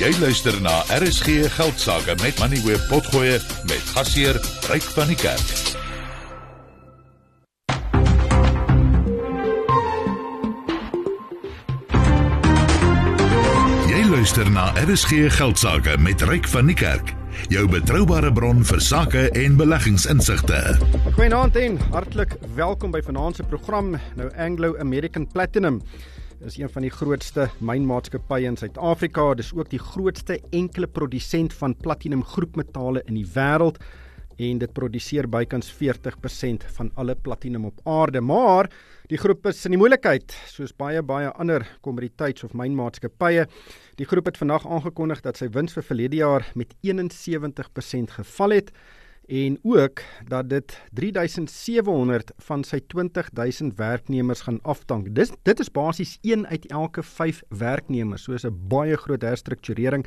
Jy luister na RSG Geldsaake met Money Web Potgoe met gasheer Ryk van die Kerk. Jy luister na RSG Geldsaake met Ryk van die Kerk. Jou betroubare bron vir sake en beleggingsinsigte. Goeienaand en hartlik welkom by vanaand se program, nou Anglo American Platinum is een van die grootste mynmaatskappye in Suid-Afrika. Dis ook die grootste enkele produsent van platinum groepmetale in die wêreld en dit produseer bykans 40% van alle platinum op aarde. Maar die groep is in die moeilikheid soos baie baie ander kommoditeits- of mynmaatskappye. Die groep het vandag aangekondig dat sy wins vir verlede jaar met 71% geval het en ook dat dit 3700 van sy 20000 werknemers gaan aftank. Dis dit is basies 1 uit elke 5 werknemers, so 'n baie groot herstrukturering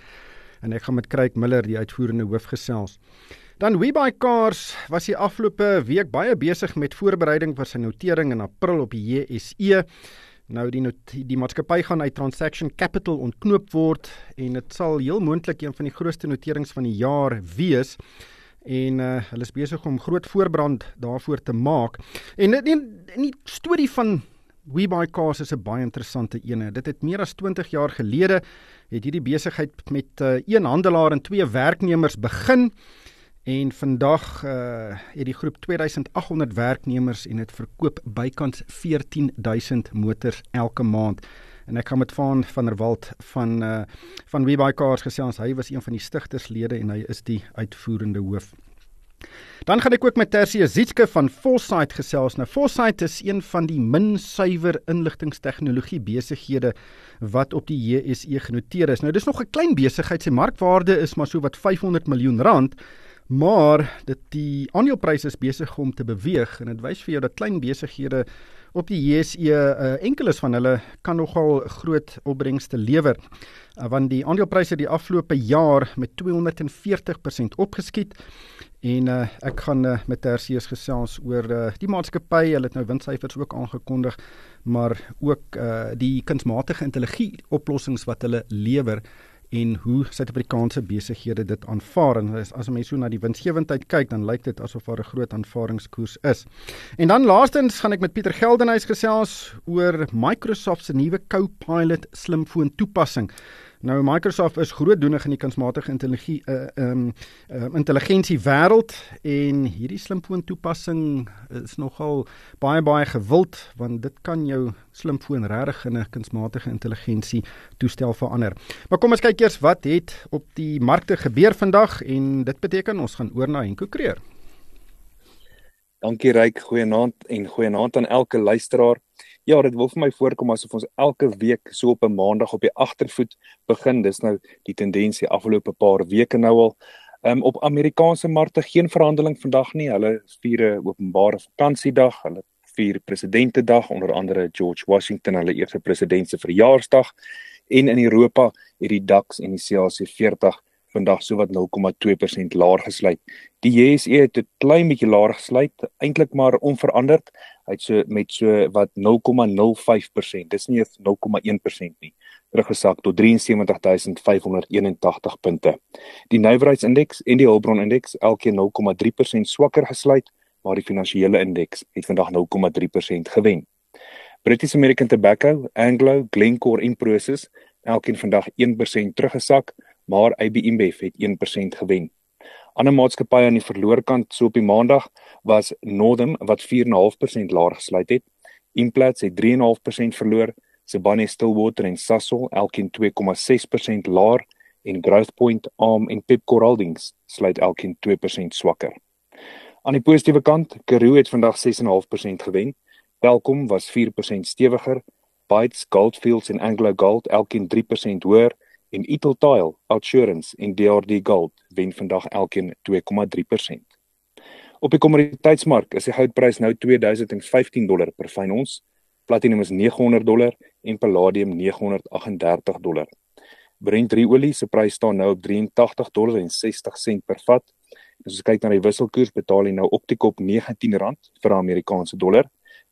en ek gaan met Craig Miller die uitvoerende hoof gesels. Dan WeBuy Cars was die afgelope week baie besig met voorbereiding vir sy notering in April op die JSE. Nou die die maatskappy gaan uit Transaction Capital ontknoop word en dit sal heel moontlik een van die grootste noterings van die jaar wees en uh, hulle is besig om groot voorbrand daarvoor te maak. En in die, die storie van WeBuy Cars is 'n baie interessante ene. Dit het meer as 20 jaar gelede het hierdie besigheid met uh, een handelaar en twee werknemers begin en vandag uh, het die groep 2800 werknemers en dit verkoop bykans 14000 motors elke maand en ek gaan met van van der Walt van uh van WeBuy Cars gesels. Hy was een van die stigterslede en hy is die uitvoerende hoof. Dan gaan ek ook met Tersie Zitske van Foresight gesels. Nou Foresight is een van die min suiwer inligtingstegnologie besighede wat op die JSE genoteer is. Nou dis nog 'n klein besigheid. Sy markwaarde is maar so wat 500 miljoen rand. Maar dit die aandelepryse is besig om te beweeg en dit wys vir jou dat klein besighede op die JSE uh, enkeles van hulle kan nogal groot opbrengste lewer. Uh, want die aandelepryse die afgelope jaar met 240% opgeskiet en uh, ek gaan uh, met Tersius gesels oor uh, die maatskappy. Hulle het nou winssyfers ook aangekondig maar ook uh, die kunsmatige intelligensie oplossings wat hulle lewer en hoe Suid-Afrikaanse besighede dit aanvaar en as, as mense so na die winsgewendheid kyk dan lyk dit asof daar 'n groot aanvaringskoers is. En dan laastens gaan ek met Pieter Geldenhuys gesels oor Microsoft se nuwe Copilot slimfoon toepassing. Nou Microsoft is grootdoenig in die kunsmatige intelligensie uh um uh, intelligensie wêreld en hierdie slimfoon toepassing is nogal baie baie gewild want dit kan jou slimfoon regtig in 'n kunsmatige intelligensie toestel verander. Maar kom ons kyk eers wat het op die markte gebeur vandag en dit beteken ons gaan oor na Henko Kreer. Dankie Ryk, goeienaand en goeienaand aan elke luisteraar. Ja, dit wil vir my voorkom asof ons elke week so op 'n maandag op die agtervoet begin. Dis nou die tendensie afgelope paar weke nou al. Um, op Amerikaanse markte geen verhandeling vandag nie. Hulle vier 'n openbare vakansiedag. Hulle vier presidentedag onder andere George Washington hulle eerste presidentse verjaarsdag en in Europa het die DAX en die CAC 40 vandag sowat 0,2% laer gesluit. Die JSE het 'n klein bietjie laer gesluit, eintlik maar onveranderd. Hy het so met so wat 0,05%. Dis nie 0,1% nie. Teruggesak tot 73581 punte. Die nywerheidsindeks en die hulpbronindeks elkeen 0,3% swakker gesluit, maar die finansiële indeks het vandag 0,3% gewen. British American Tobacco, Anglo, Glencore en Prosus elkeen vandag 1% teruggesak maar AB InBev het 1% gewen. Ander maatskappye aan die verloorkant so op die maandag was Northam wat 4.5% laer gesluit het. Implats het 3.5% verloor. Sibanye Stillwater en Sasol elkeen 2.6% laer en Growthpoint, ARM en Pepkor Holdings sluit elkeen 2% swakker. Aan die positiewe kant, Karoo het vandag 6.5% gewen. Welkom was 4% stewiger. Bytes, Goldfields en Anglo Gold elkeen 3% hoër en Ital Tile, Outsurance en DRD Gold wen vandag elkeen 2,3%. Op die kommoditeitsmark is die goudprys nou 2015 dollar per fyn ons, platinum is 900 dollar en palladium 938 dollar. Brent olie se prys staan nou op 83 dollar en 60 sent per vat. As ons kyk na die wisselkoers, betaal jy nou op die kop R19 vir 'n Amerikaanse dollar,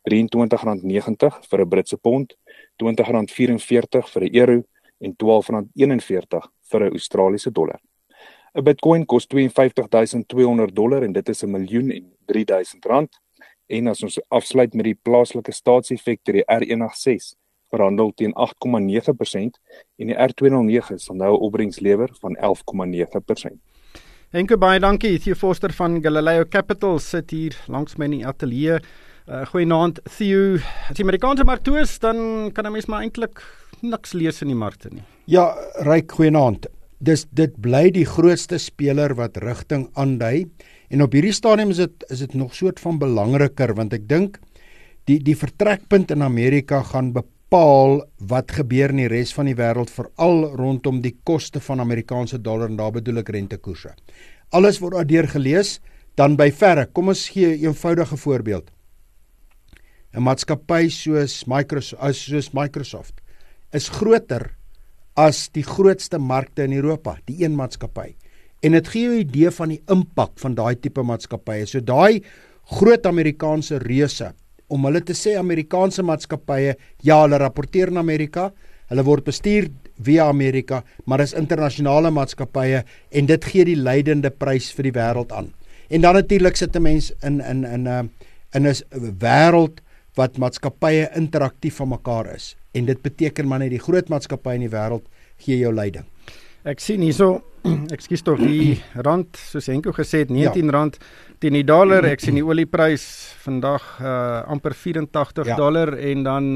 R23.90 vir 'n Britse pond, R20.44 vir 'n euro en R12.41 vir 'n Australiese dollar. 'n Bitcoin kos 52200 dollar en dit is 'n miljoen en 3000 rand. En as ons afsluit met die plaaslike staatseffek ter die R186 verhandel teen 8,9% en die R209 sal nou 'n opbrengs lewer van 11,9%. Enke baie dankie. Theo Forster van Galileo Capital sit hier langs my in die ateljee. Uh, Goeienaand Theo. As jy Amerikaanse mark toe is, dan kan 'n mens maar eintlik niks lees in die markte nie. Ja, ryk goeienaand. Dis dit bly die grootste speler wat rigting aandui en op hierdie stadium is dit is dit nog soort van belangriker want ek dink die die vertrekpunt in Amerika gaan bepaal wat gebeur in die res van die wêreld veral rondom die koste van Amerikaanse dollar en daar bedoel ek rentekoerse. Alles word daardeur gelees dan by verre. Kom ons gee 'n eenvoudige voorbeeld. 'n Maatskappy soos Microsoft soos Microsoft is groter as die grootste markte in Europa, die een maatskappy. En dit gee jou 'n idee van die impak van daai tipe maatskappye. So daai groot Amerikaanse reuse om hulle te sê Amerikaanse maatskappye, ja, hulle rapporteer in Amerika, hulle word bestuur via Amerika, maar dis internasionale maatskappye en dit gee die leidende prys vir die wêreld aan. En dan natuurlik sit 'n mens in in in 'n uh, in 'n wêreld wat maatskappye interaktief van mekaar is en dit beteken maar net die groot maatskappye in die wêreld gee jou leiding. Ek sien hierso, ekskuus tog, die rand soos Henko gesê het, R19 ja. teen die dollar. Ek sien die olieprys vandag uh amper 84 ja. dollar en dan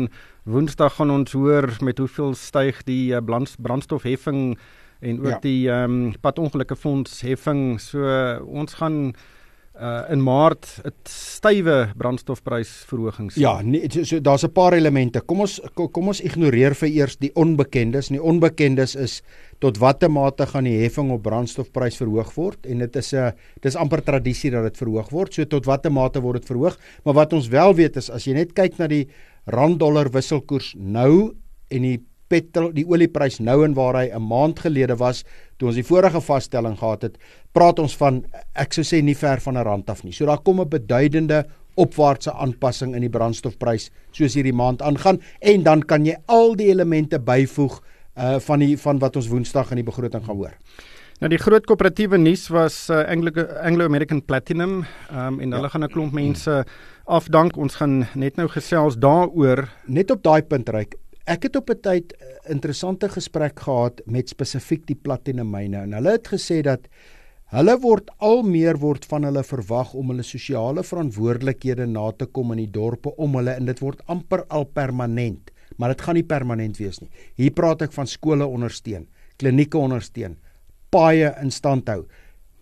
Woensdag gaan ons hoor met hoeveel styg die uh, brandstofheffing en ook ja. die ehm um, padongelukke fonds heffing. So uh, ons gaan uh in Maart 'n stywe brandstofprysverhogings. Ja, nee, so, so daar's 'n paar elemente. Kom ons kom ons ignoreer vir eers die onbekendes. Die onbekendes is tot watter mate gaan die heffing op brandstofprys verhoog word en dit is 'n dis amper tradisie dat dit verhoog word. So tot watter mate word dit verhoog? Maar wat ons wel weet is as jy net kyk na die rand dollar wisselkoers nou en die petrol die olieprys nou en waar hy 'n maand gelede was toe ons die vorige vaststelling gehad het, praat ons van ek sou sê nie ver van 'n rand af nie. So daar kom 'n beduidende opwaartse aanpassing in die brandstofprys soos hierdie maand aangaan en dan kan jy al die elemente byvoeg uh van die van wat ons Woensdag in die begroting gaan hoor. Nou die groot koöperatiewe nuus was uh, Anglo Anglo American Platinum um, en hulle ja. gaan 'n klomp mense afdank. Ons gaan net nou gesels daaroor net op daai punt reik. Ek het op 'n tyd 'n eh, interessante gesprek gehad met spesifiek die platinum myne en hulle het gesê dat hulle word al meer word van hulle verwag om hulle sosiale verantwoordelikhede na te kom in die dorpe om hulle en dit word amper al permanent, maar dit gaan nie permanent wees nie. Hier praat ek van skole ondersteun, klinieke ondersteun, paaie in stand hou,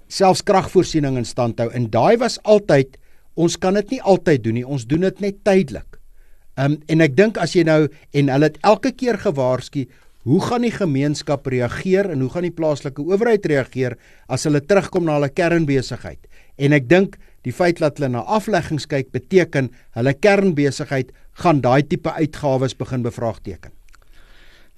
selfs kragvoorsiening in stand hou en daai was altyd ons kan dit nie altyd doen nie, ons doen dit net tydelik. Ehm um, en ek dink as jy nou en hulle het elke keer gewaarsku, hoe gaan die gemeenskap reageer en hoe gaan die plaaslike owerheid reageer as hulle terugkom na hulle kernbesigheid? En ek dink die feit dat hulle na afleggings kyk beteken hulle kernbesigheid gaan daai tipe uitgawes begin bevraagteken.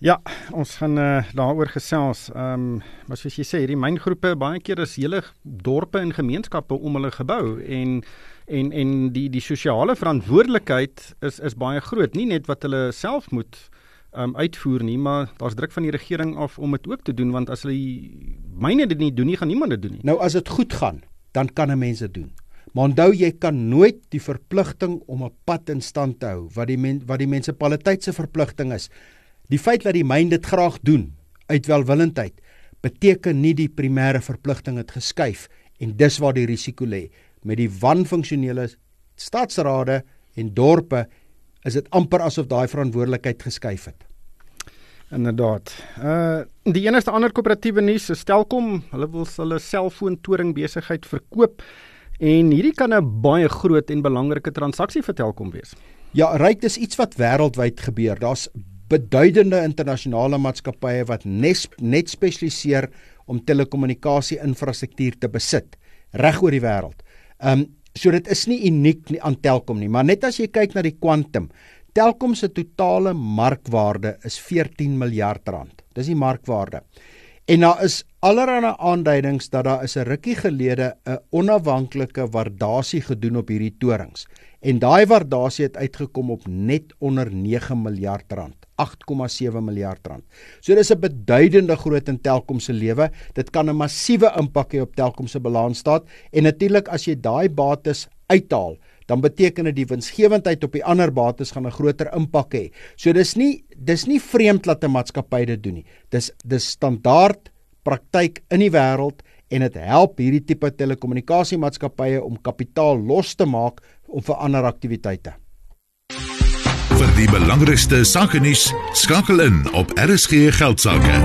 Ja, ons gaan uh, daaroor gesels. Ehm um, maar soos jy sê, hierdie myngroepe baie keer is hele dorpe en gemeenskappe om hulle gebou en en en die die sosiale verantwoordelikheid is is baie groot. Nie net wat hulle self moet um, uitvoer nie maar daar's druk van die regering af om dit ook te doen want as hulle myne dit nie doen nie gaan niemand dit doen nie. Nou as dit goed gaan dan kan 'n mens dit doen. Maar onthou jy kan nooit die verpligting om 'n pad in stand te hou wat die men, wat die munisipaliteit se verpligting is. Die feit dat die myn dit graag doen uit welwillendheid beteken nie die primêre verpligting het geskuif en dis waar die risiko lê met die wanfunksionele stadsrade en dorpe is dit amper asof daai verantwoordelikheid geskuif het. Inderdaad. Uh die enigste ander koöperatiewe nuus is Telkom. Hulle wil hulle selfoontoring besigheid verkoop en hierdie kan 'n baie groot en belangrike transaksie vir Telkom wees. Ja, ryk dis iets wat wêreldwyd gebeur. Daar's beduidende internasionale maatskappye wat nes, net spesialiseer om telekommunikasie infrastruktuur te besit reg oor die wêreld. Ehm um, so dit is nie uniek nie aan Telkom nie, maar net as jy kyk na die kwantum, Telkom se totale markwaarde is 14 miljard rand. Dis die markwaarde. En daar is allerlei aanduidings dat daar is 'n rukkie gelede 'n onafhanklike waardasie gedoen op hierdie torings. En daai waardasie het uitgekom op net onder 9 miljard rand. 8,7 miljard rand. So dis 'n beduidende groot in Telkom se lewe. Dit kan 'n massiewe impak hê op Telkom se balansstaat en natuurlik as jy daai bates uithaal, dan beteken dit die winsgewendheid op die ander bates gaan 'n groter impak hê. So dis nie dis nie vreemd dat 'n maatskappy dit doen nie. Dis dis standaard praktyk in die wêreld en dit help hierdie tipe telekommunikasiemaatskappye om kapitaal los te maak om vir ander aktiwiteite. Vir die belangrikste sake nuus skakel in op RSG geldsaake.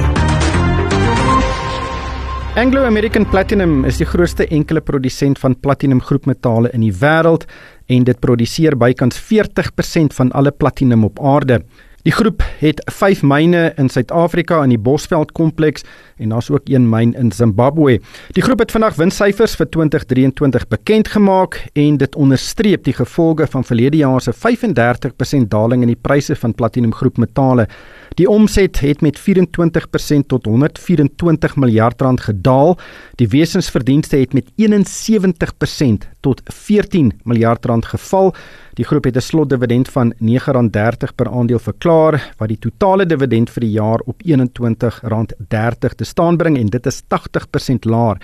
Anglo American Platinum is die grootste enkele produsent van platinum groepmetale in die wêreld en dit produseer bykans 40% van alle platinum op aarde. Die groep het 5 myne in Suid-Afrika in die Bosveld kompleks en daar's ook een myn in Zimbabwe. Die groep het vandag winssyfers vir 2023 bekend gemaak en dit onderstreep die gevolge van verlede jaar se 35% daling in die pryse van platinum groepmetale. Die omset het met 24% tot 124 miljard rand gedaal. Die wesensverdienste het met 71% tot 14 miljard rand geval. Die groep het 'n slotdividend van R9.30 per aandeel verklaar wat die totale dividend vir die jaar op R21.30 te staan bring en dit is 80% laer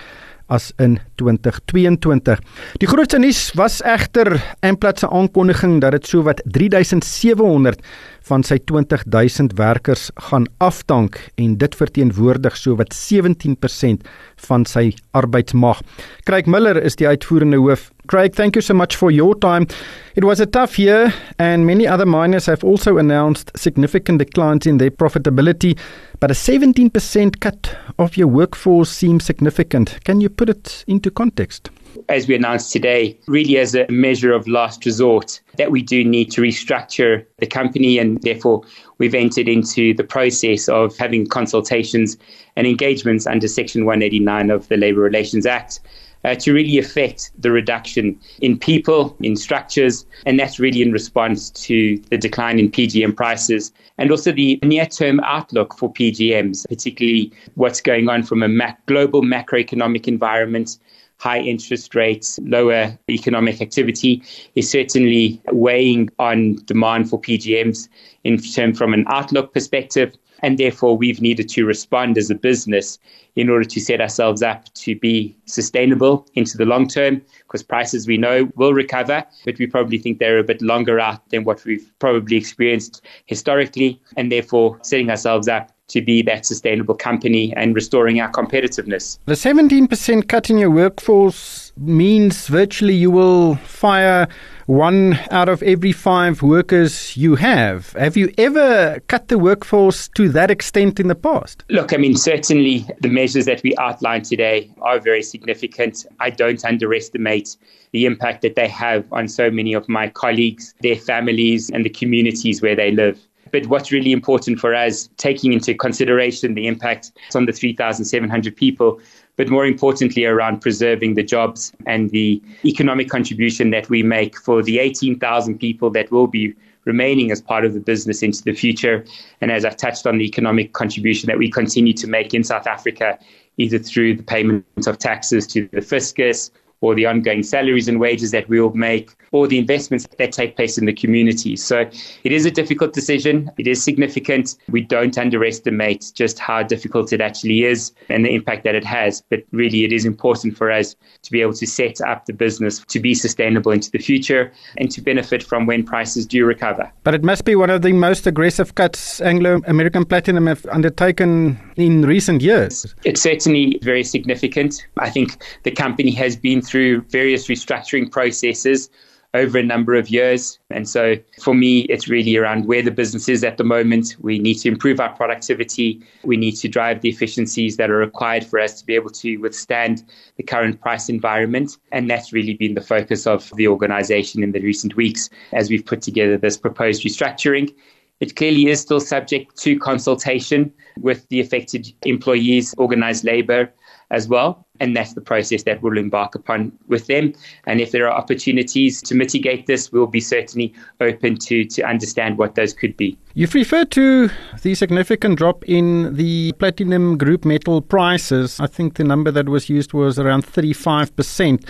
as in 2022. Die grootste nuus was egter Amplats se aankondiging dat dit sowat 3700 van sy 20000 werkers gaan afdank en dit verteenwoordig sowat 17% van sy arbeidsmag. Craig Miller is die uitvoerende hoof. Craig, thank you so much for your time. It was a tough year and many other miners have also announced significant declines in their profitability, but a 17% cut of your workforce seems significant. Can you put it into context? As we announced today, really as a measure of last resort, that we do need to restructure the company, and therefore we've entered into the process of having consultations and engagements under Section 189 of the Labour Relations Act. Uh, to really affect the reduction in people, in structures, and that's really in response to the decline in PGM prices and also the near term outlook for PGMs, particularly what's going on from a global macroeconomic environment high interest rates, lower economic activity is certainly weighing on demand for PGMs in term from an outlook perspective. And therefore, we've needed to respond as a business in order to set ourselves up to be sustainable into the long term, because prices we know will recover, but we probably think they're a bit longer out than what we've probably experienced historically, and therefore setting ourselves up to be that sustainable company and restoring our competitiveness. The 17% cut in your workforce means virtually you will fire one out of every five workers you have. Have you ever cut the workforce to that extent in the past? Look, I mean, certainly the measures that we outlined today are very significant. I don't underestimate the impact that they have on so many of my colleagues, their families, and the communities where they live. But what's really important for us, taking into consideration the impact on the 3,700 people, but more importantly, around preserving the jobs and the economic contribution that we make for the 18,000 people that will be remaining as part of the business into the future. And as I've touched on, the economic contribution that we continue to make in South Africa, either through the payment of taxes to the fiscus or the ongoing salaries and wages that we will make, or the investments that take place in the community. So it is a difficult decision. It is significant. We don't underestimate just how difficult it actually is and the impact that it has. But really, it is important for us to be able to set up the business to be sustainable into the future and to benefit from when prices do recover. But it must be one of the most aggressive cuts Anglo American Platinum have undertaken in recent years. It's certainly very significant. I think the company has been through various restructuring processes over a number of years. And so for me, it's really around where the business is at the moment. We need to improve our productivity. We need to drive the efficiencies that are required for us to be able to withstand the current price environment. And that's really been the focus of the organization in the recent weeks as we've put together this proposed restructuring. It clearly is still subject to consultation with the affected employees, organized labor as well. And that's the process that we'll embark upon with them. And if there are opportunities to mitigate this, we'll be certainly open to, to understand what those could be. You've referred to the significant drop in the platinum group metal prices. I think the number that was used was around 35%,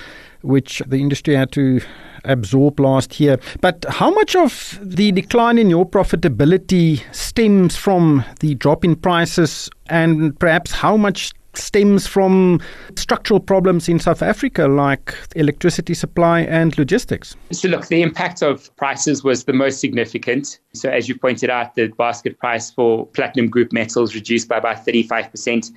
which the industry had to absorb last year. But how much of the decline in your profitability stems from the drop in prices, and perhaps how much stems from structural problems in South Africa, like electricity supply and logistics? So, look, the impact of prices was the most significant. So, as you pointed out, the basket price for platinum group metals reduced by about 35%.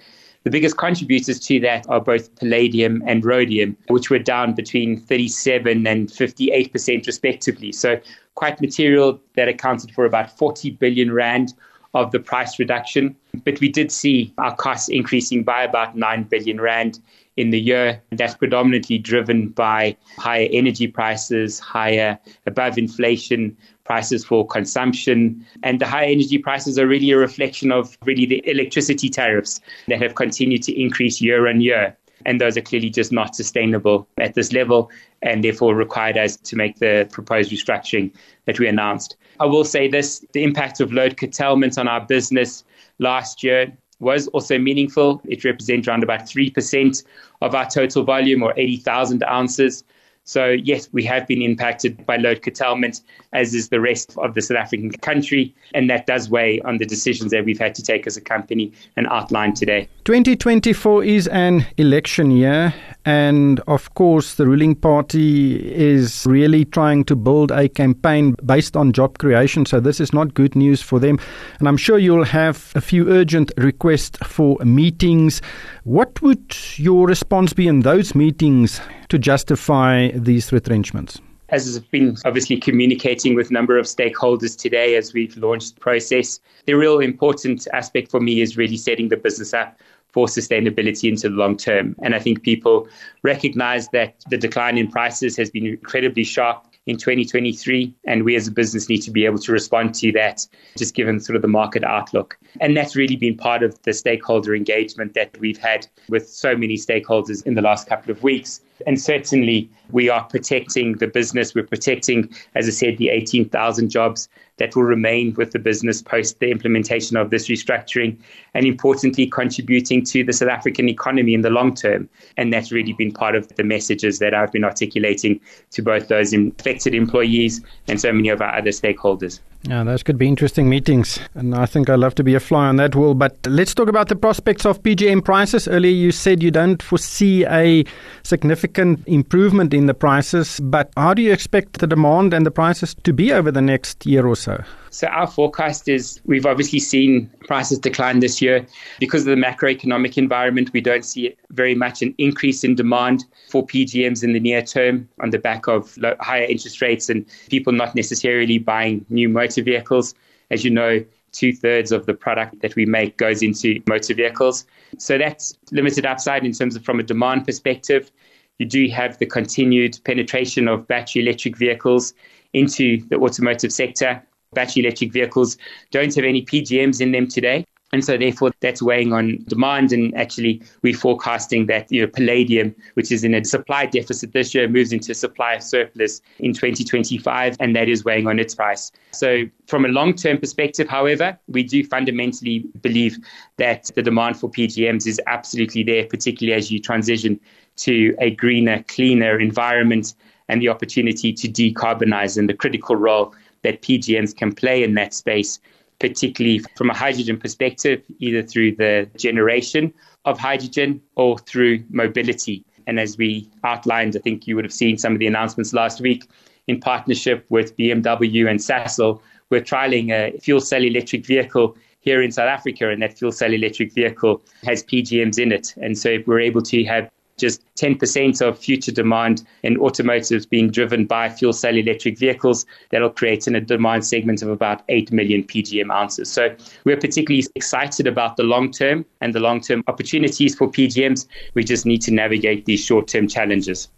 The biggest contributors to that are both palladium and rhodium, which were down between 37 and 58% respectively. So quite material that accounted for about 40 billion rand of the price reduction. But we did see our costs increasing by about 9 billion rand in the year. That's predominantly driven by higher energy prices, higher above inflation prices for consumption. And the high energy prices are really a reflection of really the electricity tariffs that have continued to increase year on year. And those are clearly just not sustainable at this level and therefore required us to make the proposed restructuring that we announced. I will say this the impact of load curtailment on our business last year was also meaningful. It represents around about 3% of our total volume or 80,000 ounces. So, yes, we have been impacted by load curtailment, as is the rest of the South African country. And that does weigh on the decisions that we've had to take as a company and outline today. 2024 is an election year. And of course, the ruling party is really trying to build a campaign based on job creation. So, this is not good news for them. And I'm sure you'll have a few urgent requests for meetings. What would your response be in those meetings to justify these retrenchments? as has been obviously communicating with a number of stakeholders today as we've launched the process. The real important aspect for me is really setting the business up for sustainability into the long term. And I think people recognize that the decline in prices has been incredibly sharp in 2023. And we as a business need to be able to respond to that, just given sort of the market outlook. And that's really been part of the stakeholder engagement that we've had with so many stakeholders in the last couple of weeks. And certainly, we are protecting the business. We're protecting, as I said, the 18,000 jobs that will remain with the business post the implementation of this restructuring, and importantly, contributing to the South African economy in the long term. And that's really been part of the messages that I've been articulating to both those affected employees and so many of our other stakeholders. Yeah, those could be interesting meetings. And I think I'd love to be a fly on that wall. But let's talk about the prospects of PGM prices. Earlier, you said you don't foresee a significant improvement in the prices. But how do you expect the demand and the prices to be over the next year or so? So, our forecast is we've obviously seen prices decline this year. Because of the macroeconomic environment, we don't see very much an increase in demand for PGMs in the near term on the back of higher interest rates and people not necessarily buying new motor vehicles. As you know, two thirds of the product that we make goes into motor vehicles. So, that's limited upside in terms of from a demand perspective. You do have the continued penetration of battery electric vehicles into the automotive sector battery electric vehicles don't have any PGMs in them today. And so therefore that's weighing on demand and actually we're forecasting that you know palladium, which is in a supply deficit this year, moves into a supply surplus in 2025 and that is weighing on its price. So from a long-term perspective, however, we do fundamentally believe that the demand for PGMs is absolutely there, particularly as you transition to a greener, cleaner environment and the opportunity to decarbonize and the critical role that PGMs can play in that space, particularly from a hydrogen perspective, either through the generation of hydrogen or through mobility. And as we outlined, I think you would have seen some of the announcements last week in partnership with BMW and Sasol, we're trialing a fuel cell electric vehicle here in South Africa, and that fuel cell electric vehicle has PGMs in it. And so we're able to have just 10% of future demand in automotives being driven by fuel cell electric vehicles. That'll create in a demand segment of about 8 million PGM ounces. So we're particularly excited about the long term and the long term opportunities for PGMs. We just need to navigate these short term challenges.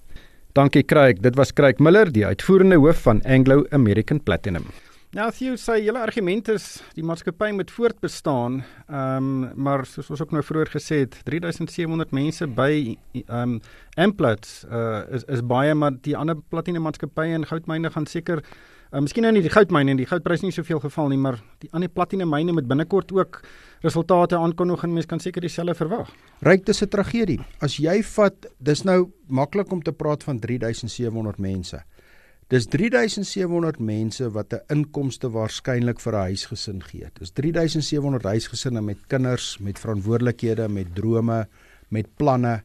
Dankie Craig. Dit was Craig Miller, die uitvoerende hoof van Anglo American Platinum. Nou jy sê julle argument is die maatskappy moet voortbestaan, ehm um, maar soos ons ook nou vroeër gesê het, 3700 mense by ehm um, Amplat uh, is is baie maar die ander platine maatskappye en goudmyne gaan seker uh, miskien nou nie die goudmyne en die goudprys nie soveel geval nie, maar die ander platine myne met binnekort ook resultate aankondig en mense kan seker dieselfde verwag. Ryk dis 'n tragedie. As jy vat, dis nou maklik om te praat van 3700 mense. Dis 3700 mense wat 'n inkomste waarskynlik vir 'n huisgesin gee. Dis 3700 huisgesinne met kinders, met verantwoordelikhede, met drome, met planne.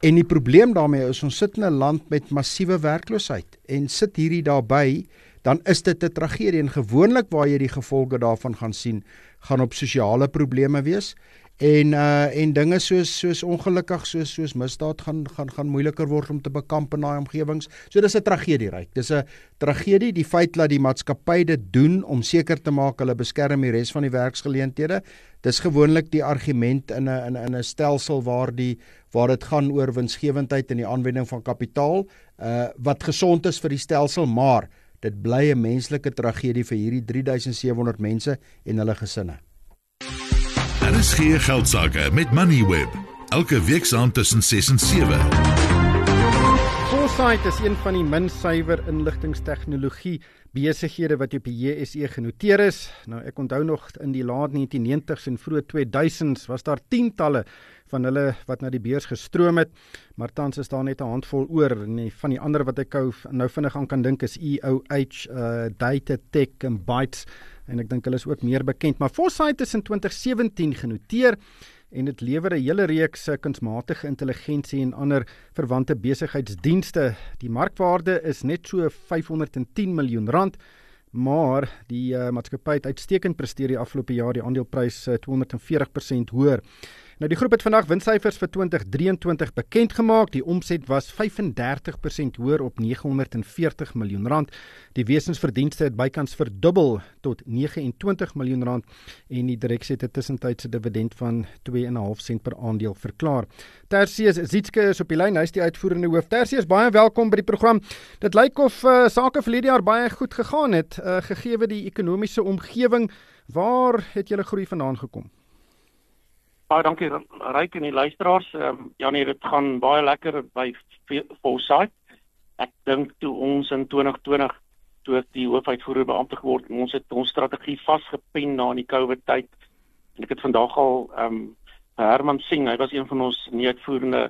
En die probleem daarmee is ons sit in 'n land met massiewe werkloosheid en sit hierdie daarbey, dan is dit 'n tragedie en gewoonlik waar jy die gevolge daarvan gaan sien, gaan op sosiale probleme wees en uh en dinge soos soos ongelukkig soos soos misdaad gaan gaan gaan moeiliker word om te bekamp in daai omgewings. So dis 'n tragedie ryk. Dis 'n tragedie die feit dat die maatskappy dit doen om seker te maak hulle beskerm die res van die werksgeleenthede. Dis gewoonlik die argument in 'n in 'n 'n stelsel waar die waar dit gaan oor winsgewendheid en die aanwending van kapitaal uh wat gesond is vir die stelsel, maar dit bly 'n menslike tragedie vir hierdie 3700 mense en hulle gesinne. Daar is geen geldsaake met Moneyweb. Elke week saam tussen 6 en 7. Foresight is een van die min suiwer inligtingstegnologie besighede wat op die JSE genoteer is. Nou ek onthou nog in die laat 1990s en vroeë 2000s was daar tientalle van hulle wat na die beurs gestroom het, maar tans is daar net 'n handvol oor en van die ander wat ek nou vinnig aan kan dink is EOH, uh Datatech en Bytes en ek dink hulle is ook meer bekend, maar Foresight is in 2017 genoteer en dit lewer 'n hele reeks kunsmatige intelligensie en ander verwante besigheidsdienste. Die markwaarde is net so 510 miljoen rand, maar die uh, maatskappy het uitstekend presteer die afgelope jaar, die aandeleprys uh, 240% hoër. Nou die groep het vandag winssyfers vir 2023 bekend gemaak. Die omset was 35% hoër op 940 miljoen rand. Die wesensverdienste het bykans verdubbel tot 29 miljoen rand en die direksie het 'n tussentydse dividend van 2.5 sent per aandeel verklaar. Tersius Zitske is op die lyn. Hy is die uitvoerende hoof. Tersius, baie welkom by die program. Dit lyk of uh, sake vir hierdie jaar baie goed gegaan het, uh, gegee die ekonomiese omgewing. Waar het julle groei vandaan gekom? Baie dankie Ryk en die luisteraars. Ehm um, ja nee, dit gaan baie lekker by Foresight. Ek dink toe ons in 2020 toe ek die hoofuitvoerende beampte geword het, ons het ons strategie vasgepen na in die COVID tyd. En ek het vandag al ehm um, Herman Singh, hy was een van ons nuutvoerende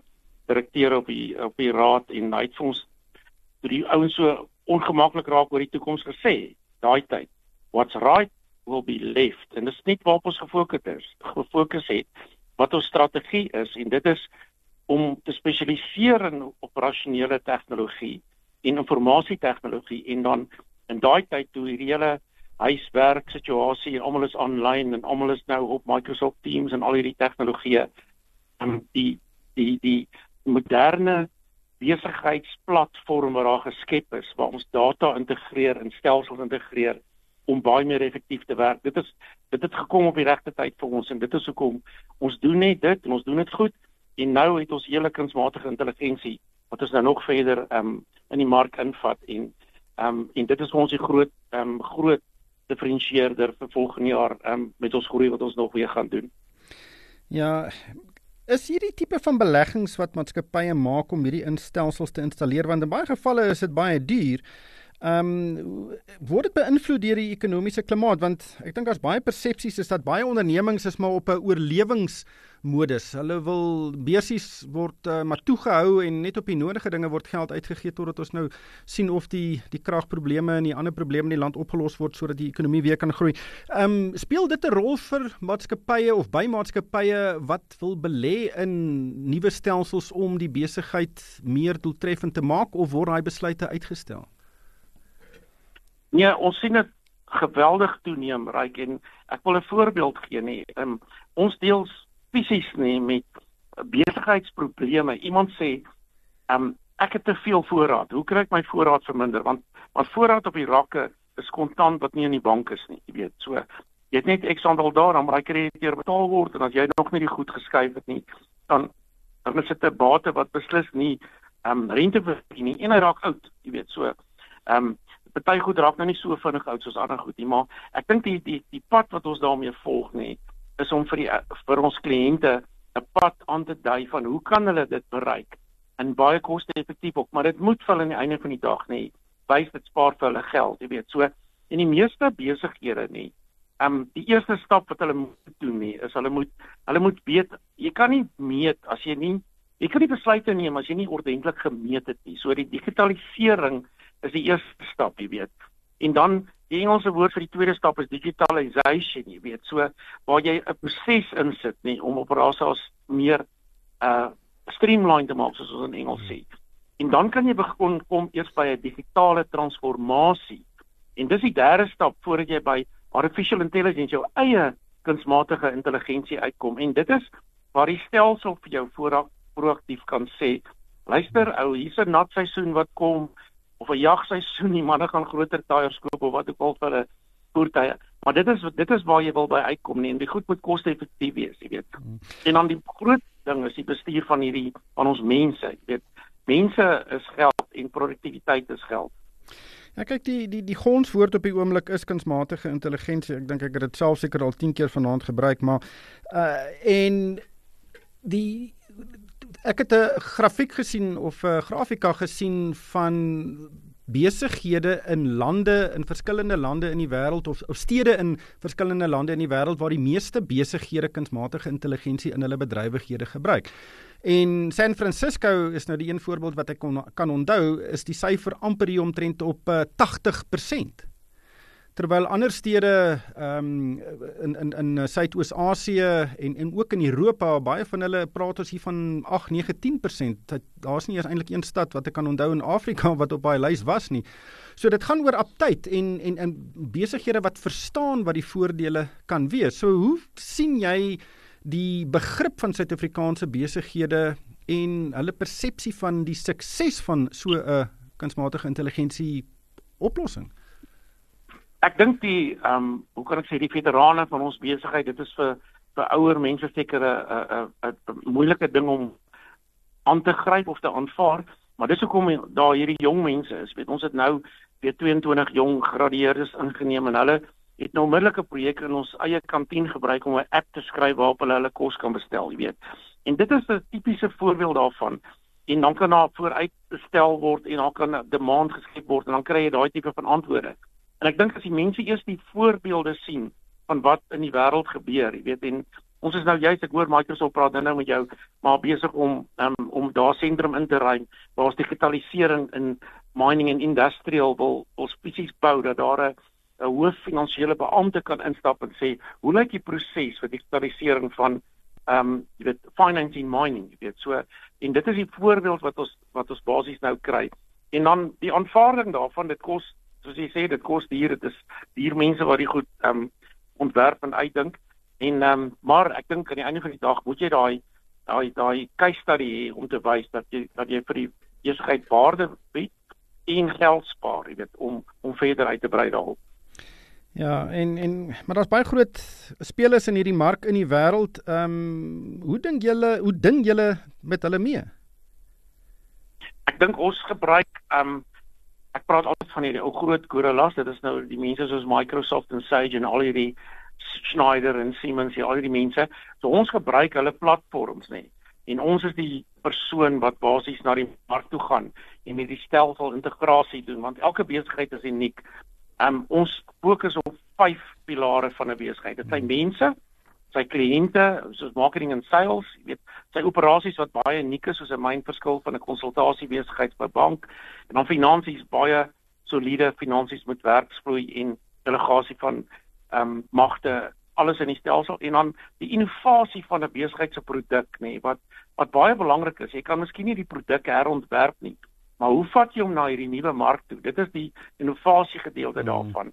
direkteure op die op die raad en hy het vir ons toe die ouens so ongemaklik raak oor die toekoms gesê daai tyd. What's right will be left. En dit is net waarop ons gefokus is gefokus het wat ons strategie is en dit is om te spesialiseer in operasionele tegnologie en informasietechnologie en dan in daai tyd toe hierdie hele huiswerk situasie en almal is aanlyn en almal is nou op Microsoft Teams en al hierdie tegnologieë en die die die moderne besigheidsplatform wat daar geskep is waar ons data integreer en stelsels integreer om baie meer effektief te werk. Dit is dit het gekom op die regte tyd vir ons en dit is hoekom ons doen net dit en ons doen dit goed. En nou het ons hele kunsmatige intelligensie wat ons nou nog verder um in die mark invat en um en dit is vir ons die groot um groot diferensieerder vir volgende jaar um met ons groei wat ons nog weer gaan doen. Ja, is hierdie tipe van beleggings wat maatskappye maak om hierdie instelsels te installeer want in baie gevalle is dit baie duur. Ehm um, word dit beïnvloed deur die ekonomiese klimaat want ek dink daar's baie persepsies is dat baie ondernemings is maar op 'n oorlewingsmodus. Hulle wil besies word uh, maar toegehou en net op die nodige dinge word geld uitgegee totdat ons nou sien of die die kragprobleme en die ander probleme in die land opgelos word sodat die ekonomie weer kan groei. Ehm um, speel dit 'n rol vir maatskappye of by maatskappye wat wil belê in nuwe stelsels om die besigheid meer doeltreffend te maak of word daai besluite uitgestel? Nee, ons sien dit geweldig toeneem, ryk en ek wil 'n voorbeeld gee nie. Um, ons deels fisies nie met besigheidsprobleme. Iemand sê, um, ek het te veel voorraad. Hoe kry ek my voorraad verminder? Want maar voorraad op die rakke is kontant wat nie in die bank is nie, jy weet. So jy het net X aantal daar dan raai krediteur betaal word en as jy nog nie die goed geskuif het nie, dan dan is dit 'n bate wat beslis nie ehm um, rente verdien nie. En hy raak oud, jy weet. So ehm um, party goed raak nou nie so vinnig oud soos ander goed nie, maar ek dink die die die pad wat ons daarmee volg nê, is om vir die vir ons kliënte 'n pad aan te dui van hoe kan hulle dit bereik en baie koste-effektief ook, maar dit moet vir hulle aan die einde van die dag nê, wys dit spaar vir hulle geld, jy weet. So in die meeste besighede nê, ehm um, die eerste stap wat hulle moet doen nie is hulle moet hulle moet weet jy kan nie meet as jy nie jy kan nie besluite neem as jy nie ordentlik gemeet het nie. So die digitalisering is die eerste stap, jy weet. En dan die Engelse woord vir die tweede stap is digitalization, jy weet. So waar jy 'n proses insit nie om operasies meer uh streamline te maak soos ons in Engels sê. En dan kan jy begin kom eers by 'n digitale transformasie. En dis die derde stap voordat jy by artificial intelligence jou eie kunsmatige intelligensie uitkom en dit is waar die stelsel vir jou vooraf proaktief kan sê luister ou hier's 'n nat seisoen wat kom of 'n jagseisoen die manne gaan groter tyres koop of wat ook al vir 'n voertuie. Maar dit is dit is waar jy wil by uitkom nie en die goed moet koste-effektief wees jy weet. En dan die groot ding is die bestuur van hierdie van ons mense jy weet. Mense is geld en produktiwiteit is geld. Ja kyk die die die gonswoord op die oomblik is kunsmatige intelligensie. Ek dink ek het dit self seker al 10 keer vanaand gebruik, maar uh en die ek het 'n grafiek gesien of 'n grafika gesien van besighede in lande in verskillende lande in die wêreld of, of stede in verskillende lande in die wêreld waar die meeste besighede kunsmatige intelligensie in hulle bedrywighede gebruik. En San Francisco is nou die een voorbeeld wat ek kon, kan onthou, is die syfer amper hier omtrent op uh, 80%. Terwyl ander stede ehm um, in in in Suidoos-Asië en en ook in Europa, baie van hulle praat ons hier van 8, 9, 10%. Daar's nie eers eintlik een stad wat ek kan onthou in Afrika wat op daai lys was nie. So dit gaan oor aptyd en en in besighede wat verstaan wat die voordele kan wees. So hoe sien jy die begrip van Suid-Afrikaanse besighede en hulle persepsie van die sukses van so 'n kunsmatige intelligensie oplossing. Ek dink die ehm um, hoe kan ek sê die veterane van ons besigheid, dit is vir vir ouer mense seker 'n 'n 'n moeilike ding om aan te gryp of te aanvaar, maar dis hoekom daar hierdie jong mense is. Weet ons het nou weer 22 jong gradueerdes ingeneem en hulle het nou onmiddellik 'n projek in ons eie kantien gebruik om 'n app te skryf waarop hulle hulle kos kan bestel, jy weet. En dit is 'n tipiese voorbeeld daarvan. En dan kan daar vooruit bestel word en dan kan 'n demand geskep word en dan kry jy daai tipe van antwoorde. En ek dink as die mense eers die voorbeelde sien van wat in die wêreld gebeur, jy weet, en ons is nou juist ek hoor Microsoft praat nou met jou maar besig om um, om daar sentrum in te ry waar ons digitalisering in mining en industrial wil wil spesifiek bou dat daar 'n 'n hoof finansiële beampte kan instap en sê hoe lyk die proses vir digitalisering van ehm um, jy weet financing mining? Jy weet so en dit is die voorbeeld wat ons wat ons basies nou kry. En dan die aanvaarding daarvan dit kos soos jy sê dit kos duur dit is duur mense wat die goed ehm um, ontwerp en uitdink en ehm um, maar ek dink aan die einde van die dag moet jy daai daai daai case study hê om te wys dat jy dat jy vir die besigheid waarde bied en geld spaar jy weet om om verder uit te brei daarop Ja, en en maar daar's baie groot spelers in hierdie mark in die wêreld. Ehm um, hoe dink julle hoe dink julle met hulle mee? Ek dink ons gebruik ehm um, ek praat altyd van hierdie ou groot gorillas. Dit is nou die mense soos Microsoft en Sage en al hierdie Schneider en Siemens, al hierdie mense. So ons gebruik hulle platforms nê. En ons is die persoon wat basies na die mark toe gaan en met die stelsel integrasie doen want elke besigheid is uniek. Um ons fokus op vyf pilare van 'n besigheid. Dit sy hmm. mense, sy kliënte, soos marketing en sales, jy weet, sy operasies wat baie uniek is soos 'n myn verskil van 'n konsultasiebesigheid by bank en dan finansies baie soliede finansies met werksvloei en delegasie van um magte alles in die stelsel en dan die innovasie van 'n besigheid se produk nê nee, wat wat baie belangrik is. Jy kan miskien nie die produk herontwerp nie, Maar hoe vat jy hom na hierdie nuwe mark toe? Dit is die innovasie gedeelte mm. daarvan.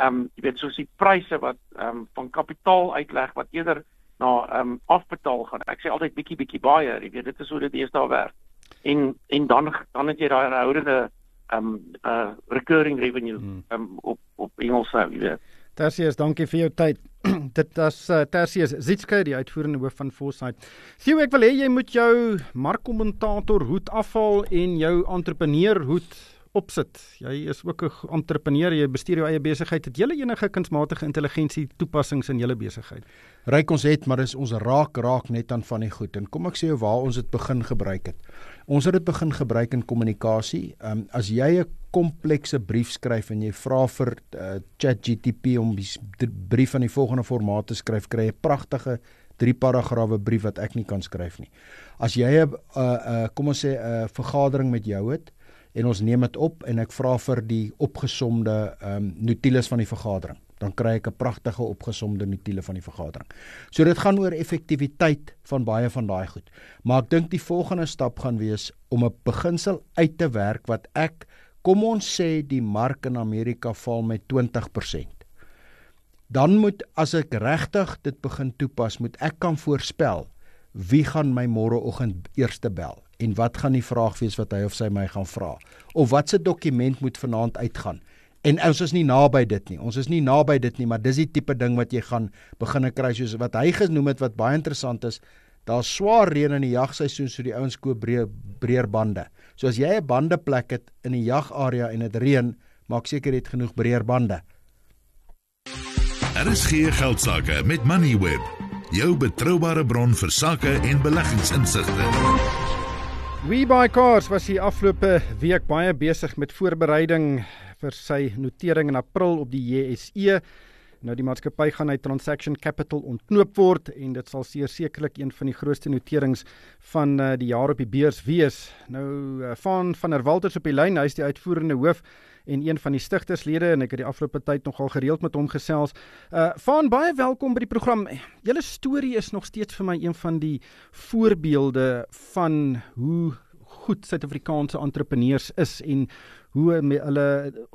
Ehm um, jy weet soos die pryse wat ehm um, van kapitaal uitleg wat eerder na ehm um, afbetaal gaan. Ek sê altyd bietjie bietjie baie, jy weet dit is hoe dit eers daar werk. En en dan dan het jy daai houdende ehm um, uh recurring revenue mm. ehm um, op op Engels nou, jy weet. Tersius, dankie vir jou tyd. Dit is uh, Tersius Zitske, die uitvoerende hoof van Foresight. Sien ek wil hê jy moet jou markkommentator hoed afhaal en jou entrepreneur hoed opsit. Jy is ook 'n entrepreneur, jy bestuur jou eie besigheid. Het jy enige kunsmatige intelligensie toepassings in julle besigheid? Ryk ons het, maar dis ons raak raak net aan van die goed. En kom ek sê jou waar ons dit begin gebruik het. Ons het dit begin gebruik in kommunikasie. Ehm um, as jy 'n komplekse brief skryf en jy vra vir uh, ChatGPT om die brief in die volgende formaat te skryf, kry jy 'n pragtige drie paragrawe brief wat ek nie kan skryf nie. As jy 'n uh, uh, kom ons sê 'n uh, vergadering met jou het en ons neem dit op en ek vra vir die opgesomde um, notules van die vergadering, dan kry ek 'n pragtige opgesomde notule van die vergadering. So dit gaan oor effektiwiteit van baie van daai goed. Maar ek dink die volgende stap gaan wees om 'n beginsel uit te werk wat ek kom ons sê die mark in Amerika val met 20% dan moet as ek regtig dit begin toepas, moet ek kan voorspel wie gaan my môreoggend eerste bel en wat gaan die vraag wees wat hy of sy my gaan vra of watse dokument moet vanaand uitgaan. En ons is nie naby dit nie. Ons is nie naby dit nie, maar dis die tipe ding wat jy gaan begin kry soos wat hy genoem het wat baie interessant is. Daar's swaar reën in die jagseisoen so die ouens koop breër breër bande. So as jy 'n bandeplek het in die jagarea en dit reën, maak seker jy het genoeg breër bande. RSG Geldsaake met Moneyweb, jou betroubare bron vir sake en beleggingsinsigte. WeBuyCars was die afgelope week baie besig met voorbereiding vir sy notering in April op die JSE. Nou die maatskappy gaan uit Transaction Capital ontknoop word en dit sal sekerlik een van die grootste noterings van uh, die jaar op die beurs wees. Nou uh, van van der Walters op die lyn, hy is die uitvoerende hoof en een van die stigterslede en ek het die afgelope tyd nogal gereeld met hom gesels. Uh Van baie welkom by die program. Julle storie is nog steeds vir my een van die voorbeelde van hoe goed Suid-Afrikaanse entrepreneurs is en hoe hulle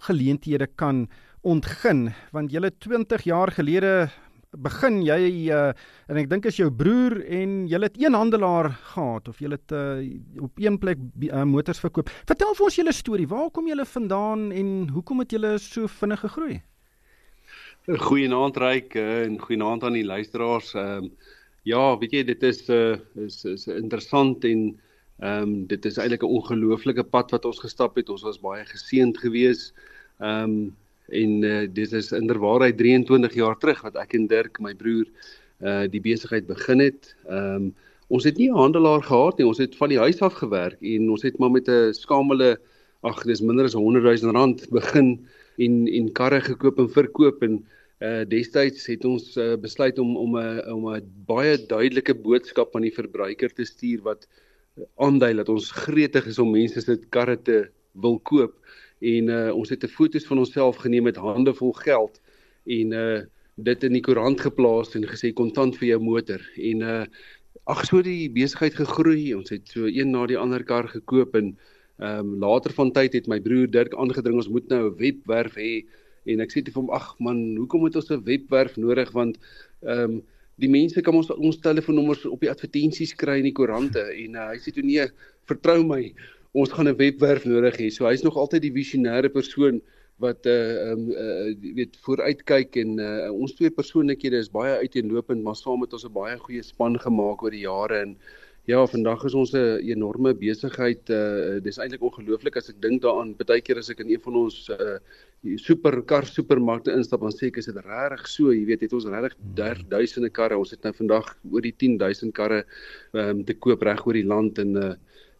geleenthede kan ontgin want julle 20 jaar gelede begin jy uh, en ek dink is jou broer en jy het een handelaar gehad of jy het uh, op een plek uh, motors verkoop. Vertel vir ons julle storie. Waar kom julle vandaan en hoekom het julle so vinnig gegroei? Goeienaand Ryk en goeienaand aan die luisteraars. Ehm um, ja, weet jy dit is uh, is is interessant en ehm um, dit is eintlik 'n ongelooflike pad wat ons gestap het. Ons was baie geseënd geweest. Ehm um, en uh, dit is inderwaarheid 23 jaar terug wat ek en Dirk my broer uh die besigheid begin het. Ehm um, ons het nie 'n handelaar gehad nie. Ons het van die huis af gewerk en ons het maar met 'n skamele ag dis minder as 100 000 rand begin en en karre gekoop en verkoop en uh destyds het ons uh, besluit om om 'n om 'n baie duidelike boodskap aan die verbruiker te stuur wat aandui dat ons gretig is om mense se karre te wil koop en uh, ons het 'n foto's van onsself geneem met hande vol geld en uh dit in die koerant geplaas en gesê kontant vir jou motor. En uh ag so die besigheid gegroei. Ons het so een na die ander kar gekoop en ehm um, later van tyd het my broer Dirk aangedring ons moet nou 'n webwerf hê. En ek sê te hom ag man hoekom het ons 'n webwerf nodig? Want ehm um, die mense kan ons ons telefoonnommers op die advertensies kry in die koerante. En uh, hy sê toe nee vertrou my ons gaan 'n webwerf nodig hê. So hy's nog altyd die visionêre persoon wat uh um uh weet vooruitkyk en uh ons twee persoonlikhede is baie uiteenlopend, maar saam het ons 'n baie goeie span gemaak oor die jare en ja, vandag is ons 'n enorme besigheid. Uh dis eintlik ongelooflik as ek dink daaraan. Partykeer as ek in een van ons uh superkar supermarkte instap, dan sê ek is dit regtig so, jy weet, het ons regtig duisende karre. Ons het nou vandag oor die 10000 karre um te koop reg oor die land en uh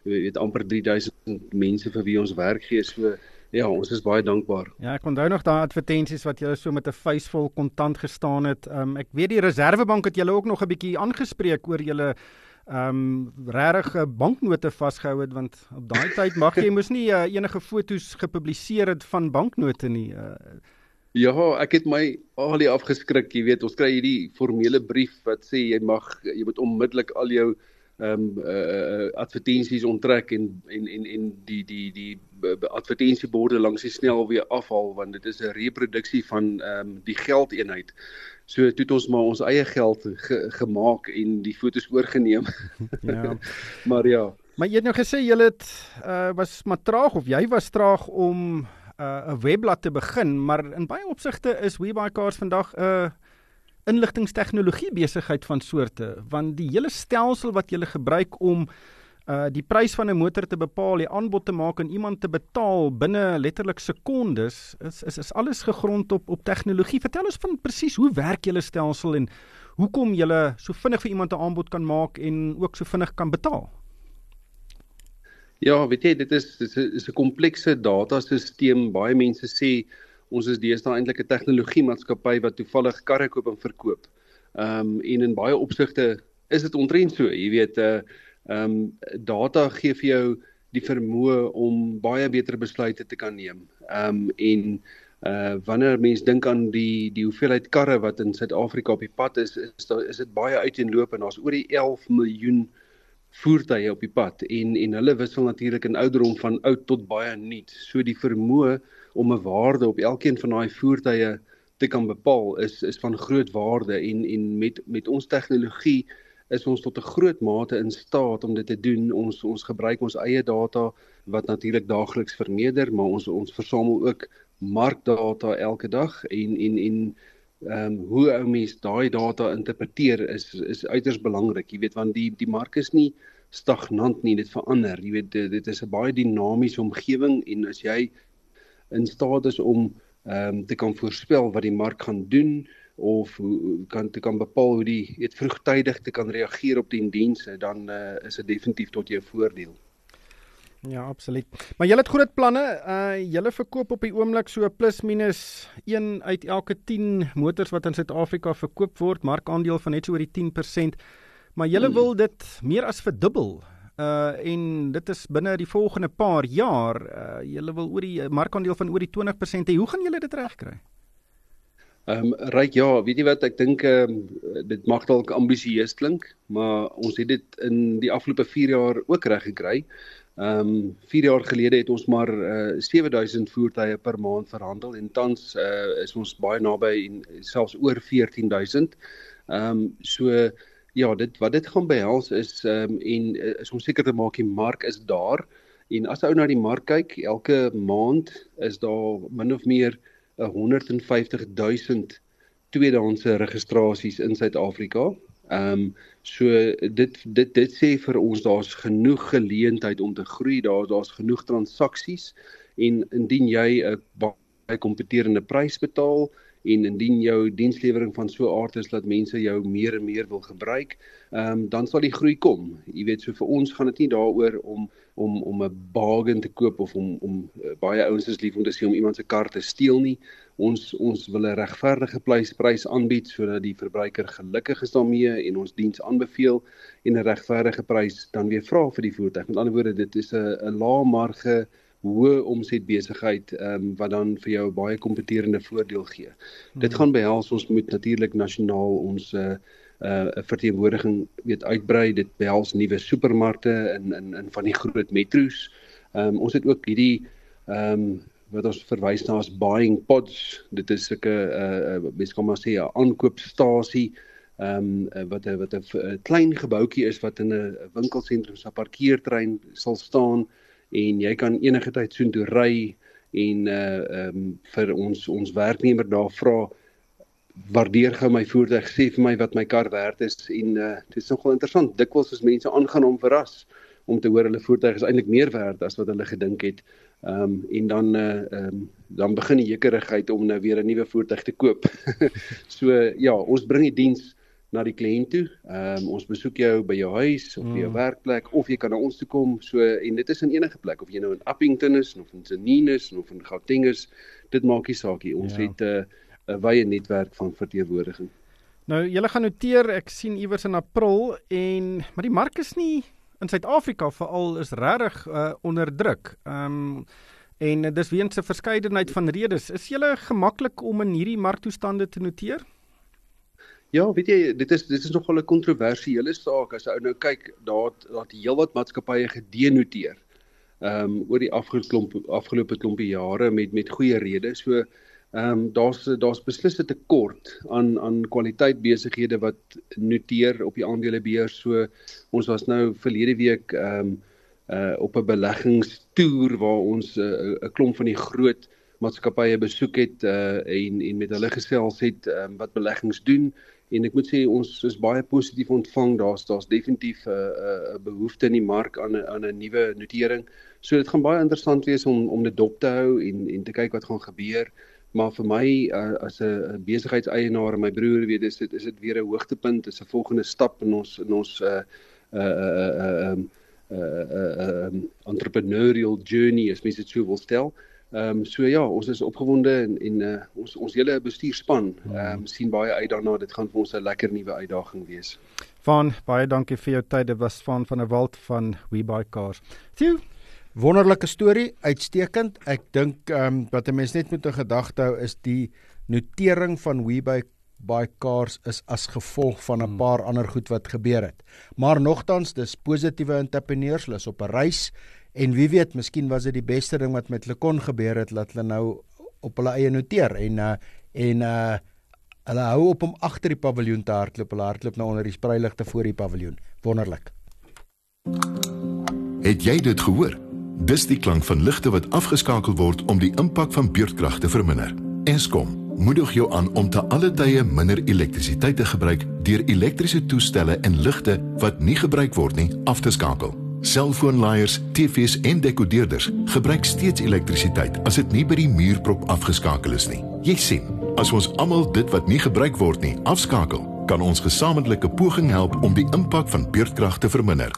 jy weet amper 3000 mense vir wie ons werk gee. So ja ons is baie dankbaar. Ja ek onthou nog daai advertensies wat julle so met 'n vuisvol kontant gestaan het. Um, ek weet die reservebank het julle ook nog 'n bietjie aangespreek oor julle ehm um, regte banknote vasgehou het want op daai tyd mag jy mos nie uh, enige fotos gepubliseer het van banknote nie uh, Ja, ek het my al die afgeskrik, jy weet, ons kry hierdie formele brief wat sê jy mag jy moet onmiddellik al jou ehm um, uh, advertensies onttrek en en en en die die die advertensieborde langs die snelweg afhaal want dit is 'n reproduksie van ehm um, die geldeenheid. So toe het ons maar ons eie geld ge, gemaak en die fotos oorgeneem. Ja. maar ja. Maar jy het nou gesê jy het uh, was maar traag of jy was traag om 'n uh, webblad te begin, maar in baie opsigte is WeBuyCars vandag 'n uh, inligtingstegnologie besigheid van soorte want die hele stelsel wat jy gebruik om uh die prys van 'n motor te bepaal, die aanbod te maak en iemand te betaal binne letterlik sekondes is is is alles gegrond op op tegnologie. Vertel ons van presies hoe werk julle stelsel en hoekom julle so vinnig vir iemand 'n aanbod kan maak en ook so vinnig kan betaal. Ja, weet jy, dit is dit is 'n komplekse datasisteem. Baie mense sê ons is deesdae eintlik 'n tegnologie maatskappy wat toevallig karre koop en verkoop. Ehm um, en in baie opsigte is dit ontrent so. Jy weet, uh, ehm um, data gee vir jou die vermoë om baie beter besluite te kan neem. Ehm um, en uh wanneer mense dink aan die die hoeveelheid karre wat in Suid-Afrika op die pad is, is daar is dit baie uiteenlopend. Daar's oor die 11 miljoen voertuie op die pad en en hulle wissel natuurlik in ouderdom van oud tot baie nuut. So die vermoë om 'n waarde op elkeen van daai voertuie te kan bepaal is is van groot waarde en en met met ons tegnologie is ons tot 'n groot mate in staat om dit te doen. Ons ons gebruik ons eie data wat natuurlik daagliks vermeerder, maar ons ons versamel ook markdata elke dag en en en ehm um, hoe ou mens daai data interpreteer is is uiters belangrik. Jy weet want die die mark is nie stagnant nie, dit verander. Jy weet dit, dit is 'n baie dinamiese omgewing en as jy in staat is om ehm um, te kan voorspel wat die mark gaan doen of hoe kan te kan bepaal hoe die weet vroegtydig te kan reageer op die dienste dan uh, is dit definitief tot jou voordeel. Ja, absoluut. Maar julle het groot planne. Uh julle verkoop op die oomblik so plus minus 1 uit elke 10 motors wat in Suid-Afrika verkoop word, markandeel van net so oor die 10%. Maar julle hmm. wil dit meer as verdubbel uh en dit is binne die volgende paar jaar uh julle wil oor die markandeel van oor die 20% hê. Hoe gaan julle dit regkry? Ehm um, ryk ja, weet jy wat ek dink ehm um, dit mag dalk ambisieus klink, maar ons het dit in die afgelope 4 jaar ook reg gekry. Ehm um, 4 jaar gelede het ons maar uh 7000 voertuie per maand verhandel en tans uh is ons baie naby en selfs oor 14000. Ehm um, so ja, dit wat dit gaan behels is ehm um, en uh, is om seker te maak die mark is daar en as ou na die mark kyk, elke maand is daar min of meer 'n 150 000 tweedehandse registrasies in Suid-Afrika. Ehm um, so dit dit dit sê vir ons daar's genoeg geleentheid om te groei, daar daar's genoeg transaksies en indien jy 'n baie kompeterende prys betaal, en indien jou dienslewering van so 'n aard is dat mense jou meer en meer wil gebruik, ehm um, dan sal die groei kom. Jy weet so vir ons gaan dit nie daaroor om om om 'n bargain te koop of om om uh, baie ouens is lief om te sê om iemand se kar te steel nie. Ons ons wil 'n regverdige prys aanbied sodat die verbruiker gelukkig is daarmee en ons diens aanbeveel en 'n regverdige prys dan weer vra vir die voertuig. Met ander woorde, dit is 'n 'n lae marge hoë omset besigheid ehm um, wat dan vir jou baie kompeterende voordeel gee. Hmm. Dit gaan behels ons moet natuurlik nasionaal ons uh, eh, 'n uh, verteenwoordiging weet uitbrei. Dit behels nuwe supermarkte in in in van die groot metro's. Ehm um, ons het ook hierdie ehm um, wat ons verwys na as buying pods. Dit is 'n uh, uh mens kan maar sê 'n aankoopstasie ehm um, wat 'n wat 'n klein gebouetjie is wat in 'n winkelsentrum se parkeerterrein sal staan en jy kan enige tyd soontoe ry en uh um, vir ons ons werknemer daar vra waardeer gou my voertuig sê vir my wat my kar werd is en uh dit is nogal interessant dikwels is mense aangenaam verras om te hoor hulle voertuig is eintlik meer werd as wat hulle gedink het. Ehm um, en dan uh ehm um, dan begin die jekerigheid om nou weer 'n nuwe voertuig te koop. So ja ons bring die diens na die kliënt toe. Ehm um, ons besoek jou by jou huis of by jou mm. werkplek of jy kan na ons toe kom. So en dit is in enige plek of jy nou in Appington is of in Zenines of in Gauteng is, dit maak nie saak nie. Ons ja. het 'n uh, 'n wye netwerk van verteenwoordiging. Nou julle gaan noteer, ek sien iewers in April en maar die mark is nie in Suid-Afrika veral is regtig uh, onder druk. Ehm um, en dis weens 'n verskeidenheid van redes. Is julle gemaklik om in hierdie marktoestande te noteer? Ja, weet jy, dit is dit is nogal 'n kontroversiële saak as ou nou kyk, daar daar heelwat maatskappye gedenoteer. Ehm um, oor die afgeklomp afgelope klompie jare met met goeie redes. So ehm um, daar's daar's beslis 'n tekort aan aan kwaliteit besighede wat noteer op die aandelebeurs. So ons was nou verlede week ehm um, uh op 'n beleggingstoer waar ons 'n uh, 'n klomp van die groot maatskappye besoek het uh en en met hulle gesels het um, wat beleggings doen en ek moet sê ons is baie positief ontvang daar's daar's definitief 'n uh, 'n uh, behoefte in die mark aan 'n aan 'n nuwe notering. So dit gaan baie interessant wees om om dit dop te hou en en te kyk wat gaan gebeur. Maar vir my uh, as 'n besigheidseienaar en my broer weet dis dit is dit weer 'n hoogtepunt, is 'n volgende stap in ons in ons uh uh uh uh um uh uh um entrepreneurial journey as mens dit sou wil stel. Ehm um, so ja, ons is opgewonde en en uh, ons ons hele bestuurspan ehm um, sien baie uit daarna. Dit gaan vir ons 'n lekker nuwe uitdaging wees. Van baie dankie vir jou tyd. Dit was van van 'n Walt van We Buy Cars. Toe Wonderlike storie, uitstekend. Ek dink ehm um, wat 'n mens net moet in gedagte hou is die notering van WeBuy by cars is as gevolg van 'n hmm. paar ander goed wat gebeur het. Maar nogtans, dis positiewe entrepreneurs, hulle is op 'n reis en wie weet, miskien was dit die beste ding wat met hulle kon gebeur het dat hulle nou op hulle eie noteer en uh, en uh hulle hou op om agter die paviljoen te hardloop. Hulle hardloop nou onder die spreiligte voor die paviljoen. Wonderlik. Het jy dit gehoor? Dis die klank van ligte wat afgeskakel word om die impak van beurtkrag te verminder. Eskom moedig jou aan om te alle tye minder elektrisiteit te gebruik deur elektriese toestelle en ligte wat nie gebruik word nie af te skakel. Selfoonlaaiers, TV's en dekodeerders gebruik steeds elektrisiteit as dit nie by die muurprop afgeskakel is nie. Jy sien, as ons almal dit wat nie gebruik word nie afskakel, kan ons gesamentlike poging help om die impak van beurtkrag te verminder.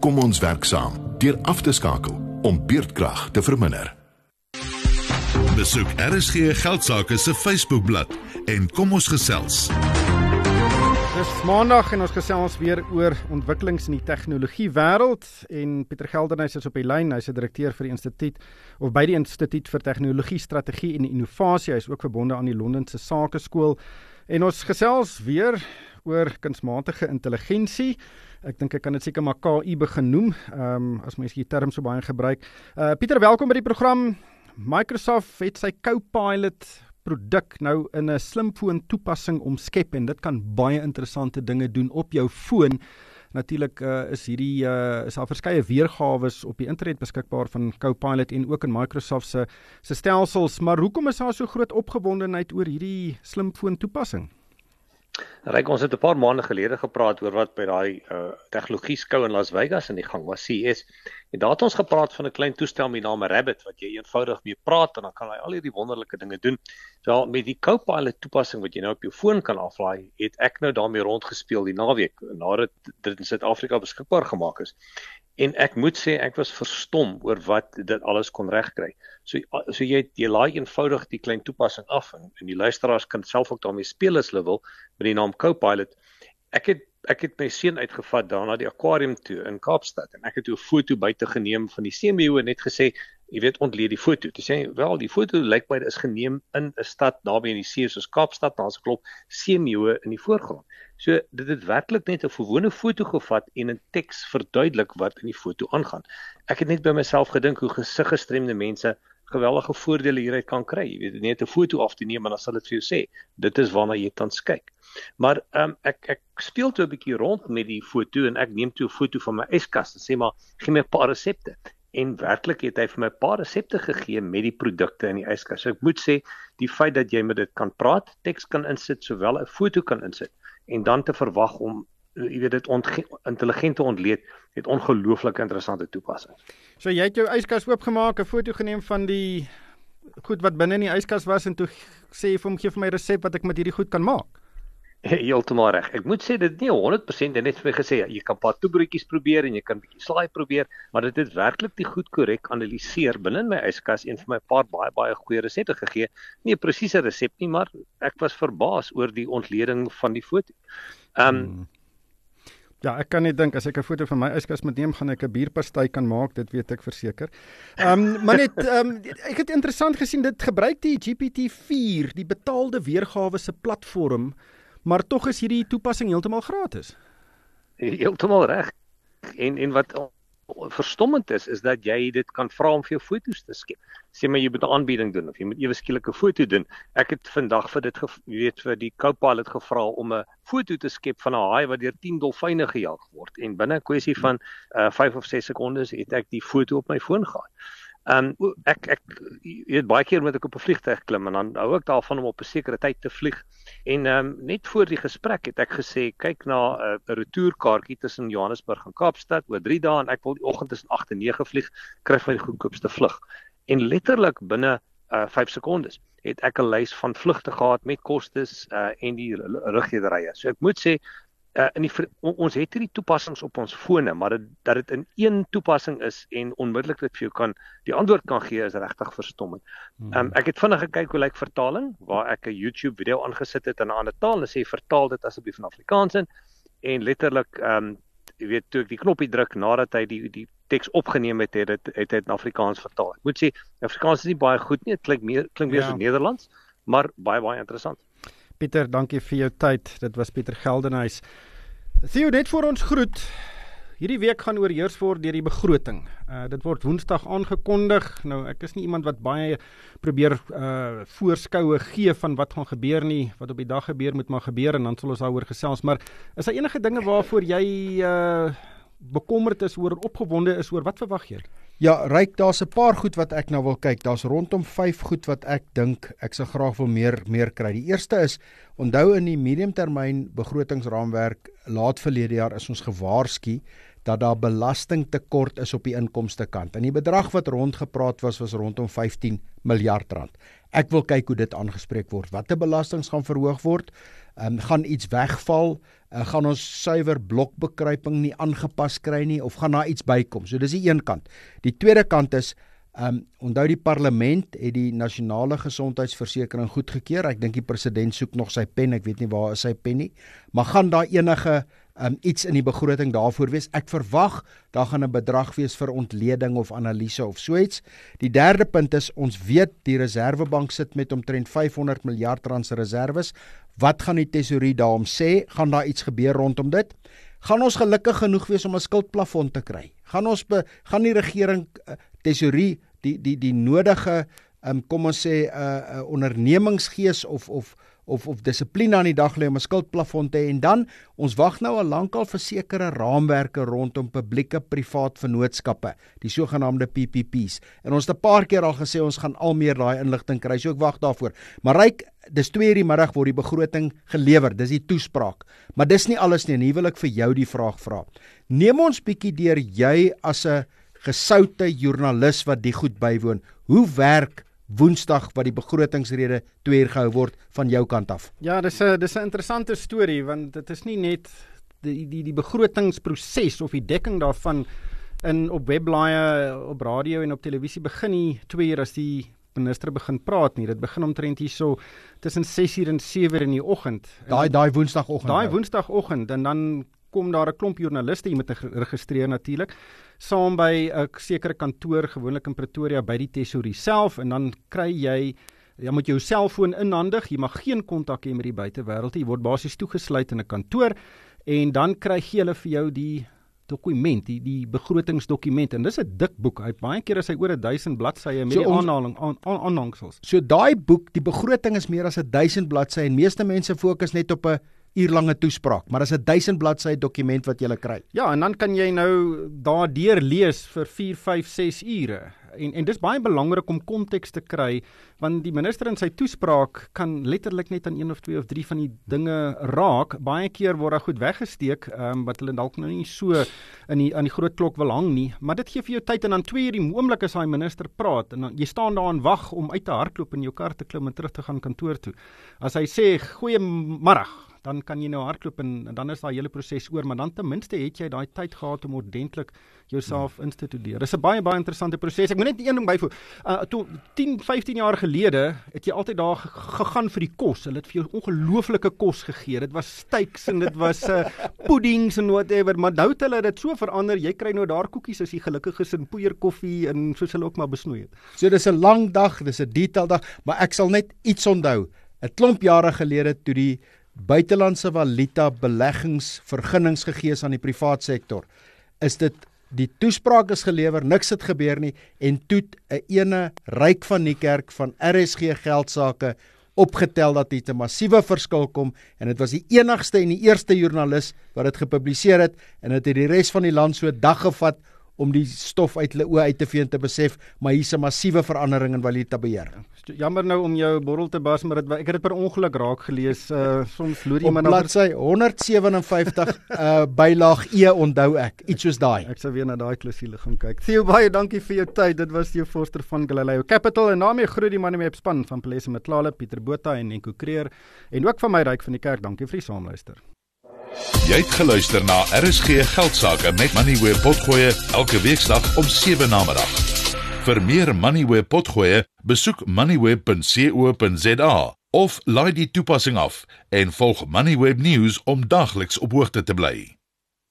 Kom ons werk saam deur af te skakel om beurtkrag te verminder. Besoek RSG Geldsaake se Facebookblad en kom ons gesels. Dis Maandag en ons gesels weer oor ontwikkelings in die tegnologie wêreld en Pieter Geldenhuys is op die lyn. Hy's 'n direkteur vir die instituut of by die Instituut vir Tegnologie Strategie en Innovasie. Hy's ook verbonde aan die Londense Sakeskool. En ons gesels weer oor kunsmatige intelligensie. Ek dink ek kan dit seker maar KI begin noem, ehm um, as mens hierdie term so baie gebruik. Uh Pieter, welkom by die program. Microsoft het sy Copilot produk nou in 'n slimfoon toepassing omskep en dit kan baie interessante dinge doen op jou foon. Natuurlik uh, is hierdie uh, is daar verskeie weergawe op die internet beskikbaar van Copilot en ook in Microsoft se se stelsels, maar hoekom is daar so groot opgewondenheid oor hierdie slimfoon toepassing? Ryk ons het 'n paar maande gelede gepraat oor wat by daai uh, tegnologie skou in Las Vegas in die gang was CES. En daar het ons gepraat van 'n klein toestel met naam Rabbit wat jy eenvoudig mee praat en dan kan hy al hierdie wonderlike dinge doen. So met die Copilot toepassing wat jy nou op jou foon kan aflaai, het ek nou daarmee rondgespeel die naweek nadat dit in Suid-Afrika beskikbaar gemaak is en ek moet sê ek was verstom oor wat dit alles kon regkry. So so jy jy laai eenvoudig die klein toepassing af en, en die luisteraars kan self ook daarmee speel as hulle wil met die naam Copilot. Ek het ek het my seun uitgevat daarna die akwarium toe in Kaapstad en ek het 'n foto buite geneem van die seemeeu en net gesê jy weet ontleed die foto. Toe sê hy wel die foto lyk baie is geneem in 'n stad naby aan die see soos Kaapstad, daar's 'n klop seemeeu in die voorgrond. So dit het werklik net 'n gewone foto gevat en 'n teks verduidelik wat in die foto aangaan. Ek het net by myself gedink hoe gesiggestremde mense geweldige voordele hieruit kan kry. Jy weet net 'n foto af te neem en dan sal dit vir jou sê dit is waarna jy tans kyk. Maar ehm um, ek ek speel toe 'n bietjie rond met die foto en ek neem toe 'n foto van my yskas en sê maar gee my 'n paar resepte en werklik het hy vir my 'n paar resepte gegee met die produkte in die yskas. So ek moet sê die feit dat jy met dit kan praat, teks kan insit, sowel 'n foto kan insit en dan te verwag om jy weet dit intelligente ontleed het ongelooflik interessante toepassings. So jy het jou yskas oopgemaak, 'n foto geneem van die goed wat binne in die yskas was en toe sê jy vir hom gee vir my resep wat ek met hierdie goed kan maak. Heeltemal reg. Ek moet sê dit nie 100% en net vir my gesê jy kan paar toebroodjies probeer en jy kan bietjie slaai probeer, maar dit het werklik die goed korrek analiseer binne my yskas en vir my 'n paar baie baie goeie resepte gegee. Nie 'n presiese resep nie, maar ek was verbaas oor die ontleding van die foto. Ehm um, hmm. Ja, ek kan net dink as ek 'n foto van my yskas moet neem, gaan ek 'n bierpastei kan maak, dit weet ek verseker. Ehm um, maar net ehm um, ek het interessant gesien dit gebruik die GPT-4, die betaalde weergawe se platform maar tog is hierdie toepassing heeltemal gratis. Heeltemal reg. En en wat verstommend is is dat jy dit kan vra om vir jou foto's te skep. Sê maar jy moet 'n aanbieding doen of jy moet ewe skielik 'n foto doen. Ek het vandag vir dit weet vir die Copilot gevra om 'n foto te skep van 'n haai wat deur 10 dolfyne gejaag word en binne 'n kwessie van uh, 5 of 6 sekondes het ek die foto op my foon gehad. Ehm um, ek ek weet baie keer moet ek op 'n vliegtuig klim en dan hou ek daarvan om op 'n sekere tyd te vlieg. En ehm um, net voor die gesprek het ek gesê kyk na 'n uh, retourkaartjie tussen Johannesburg en Kaapstad oor 3 dae en ek wil die oggend tussen 8 en 9 vlieg kry vir die goedkoopste vlug. En letterlik binne uh 5 sekondes het ek 'n lys van vlugte gehad met kostes uh en die rugrederye. So ek moet sê uh in die ons het hierdie toepassings op ons fone, maar dit dat dit in een toepassing is en onmiddellik dit vir jou kan die antwoord kan gee is regtig verstommend. Hmm. Um ek het vinnig gekyk hoe lyk vertaling waar ek 'n YouTube video aangesit het in 'n ander taal en sê vertaal dit asseblief van Afrikaans in en letterlik um jy weet toe ek die knoppie druk nadat hy die die teks opgeneem het, het dit het dit in Afrikaans vertaal. Ek moet sê Afrikaans is nie baie goed nie, dit klink meer klink meer ja. so Nederlands, maar baie baie interessant. Pieter, dankie vir jou tyd. Dit was Pieter Geldenhuys. Theo net vir ons groet. Hierdie week gaan oorheers word deur die begroting. Uh dit word Woensdag aangekondig. Nou ek is nie iemand wat baie probeer uh voorskoue gee van wat gaan gebeur nie. Wat op die dag gebeur moet maar gebeur en dan sal ons daaroor gesels. Maar is daar enige dinge waarvoor jy uh bekommerd is oor opgewonde is oor wat verwag jy? Ja, ryk, daar's 'n paar goed wat ek nou wil kyk. Daar's rondom 5 goed wat ek dink ek sou graag wil meer meer kry. Die eerste is onthou in die mediumtermyn begrotingsraamwerk laat verlede jaar is ons gewaarsku dat daar belastingtekort is op die inkomste kant. En die bedrag wat rondgepraat was was rondom 15 miljard rand. Ek wil kyk hoe dit aangespreek word. Watter belastings gaan verhoog word? Ehm um, gaan iets wegval? Uh, gaan ons suiwer blokbekruiping nie aangepas kry nie of gaan daar iets bykom? So dis die een kant. Die tweede kant is ehm um, onthou die parlement het die nasionale gesondheidsversekering goedgekeur. Ek dink die president soek nog sy pen. Ek weet nie waar is sy pen nie. Maar gaan daar enige um, iets in die begroting daarvoor wees. Ek verwag daar gaan 'n bedrag wees vir ontleding of analise of so iets. Die derde punt is ons weet die Reserwebank sit met omtrent 500 miljard rand se reserves. Wat gaan die tesourier daarom sê? Gaan daar iets gebeur rondom dit? Gaan ons gelukkig genoeg wees om 'n skuldplafon te kry? Gaan ons be, gaan die regering uh, tesourier die die die nodige um, kom ons sê 'n uh, uh, ondernemingsgees of of of of dissipline aan die dag lê om 'n skuldplafon te hê en dan ons wag nou al lankal vir sekere raamwerke rondom publieke privaat vennootskappe, die sogenaamde PPPs. En ons het 'n paar keer al gesê ons gaan al meer daai inligting kry. So ek wag daarvoor. Maar ryk, dis 2:00 die middag word die begroting gelewer. Dis die toespraak. Maar dis nie alles nie. Nie wil ek vir jou die vraag vra. Neem ons bietjie deur jy as 'n gesoute joernalis wat die goed bywoon. Hoe werk Woensdag wat die begrotingsrede 2 uur gehou word van jou kant af. Ja, dis 'n dis 'n interessante storie want dit is nie net die die die begrotingsproses of die dekking daarvan in op webblaaie, op radio en op televisie begin nie 2 uur as die minister begin praat nie. Dit begin omtrent hierso tussen 6 uur en 7 uur in die oggend. Daai daai woensdagoggend. Daai woensdagoggend en dan kom daar 'n klomp joernaliste hier met geregistreer natuurlik saam by 'n sekere kantoor gewoonlik in Pretoria by die tesourie self en dan kry jy jy moet jou selfoon inhandig jy mag geen kontak hê met die buitewêreld jy word basies toegesluit in 'n kantoor en dan kry jy hulle vir jou die dokument die die begrotingsdokument en dis 'n dik boek hy baie keer is hy oor 1000 bladsye met so die aanhaling aanhangsels. So daai boek die begroting is meer as 1000 bladsye en meeste mense fokus net op 'n uurlange toespraak, maar dit is 'n 1000 bladsy dokument wat jy kry. Ja, en dan kan jy nou daardeur lees vir 4, 5, 6 ure. En en dis baie belangrik om konteks te kry want die minister in sy toespraak kan letterlik net aan een of twee of drie van die dinge raak. Baie keer word daar goed weggesteek, ehm um, wat hulle dalk nou nie so in die aan die groot klok wil hang nie, maar dit gee vir jou tyd en dan 2 uur die oomblik as daai minister praat en dan jy staan daar en wag om uit te hardloop in jou kar te klim en terug te gaan kantoor toe. As hy sê goeiemôre dan kan jy nou hardloop en, en dan is daai hele proses oor, maar dan ten minste het jy daai tyd gehad om ordentlik jouself hmm. in te studeer. Dis 'n baie baie interessante proses. Ek moet net een ding byvoeg. Uh toe 10, 15 jaar gelede het jy altyd daar gegaan vir die kos. Hulle het vir jou ongelooflike kos gegee. Dit was steaks en dit was uh puddings en whatever, maar nou het hulle dit so verander. Jy kry nou daar koekies as jy gelukkig is en poeier koffie en soos hulle ook maar besnoei het. So dis 'n lang dag, dis 'n detail dag, maar ek sal net iets onthou. 'n Klomp jare gelede toe die buitelandse valuta beleggingsvergunnings gegee aan die privaat sektor. Is dit die toespraak is gelewer, niks het gebeur nie en toe 'n ene ryk van die kerk van RSG geldsaake opgetel dat dit 'n massiewe verskil kom en dit was die enigste en die eerste joernalis wat dit gepubliseer het en dit het die res van die land so dag gevat om die stof uit hulle oë uit te vee en te besef maar hier's 'n massiewe verandering in valute beheer. Jammer nou om jou borrel te bas, maar dit ek het dit per ongeluk raak gelees. Uh soms loer jy maar nou bladsy 157 uh bylaag E onthou ek. Iets soos daai. Ek sou weer na daai klousule gaan kyk. Theo baie dankie vir jou tyd. Dit was die voorster van Galileo Capital en daarmee groet die manne mee op span van Pelese Matlale, Pieter Botha en Nico Creer en ook van my ryk van die kerk. Dankie vir die saamluister. Jy het geluister na RSG Geldsaake met Money where potgoe elke weeksdag om 7 na middag. Vir meer Money where potgoe, besoek moneyweb.co.za of laai die toepassing af en volg Moneyweb News om dagliks op hoogte te bly.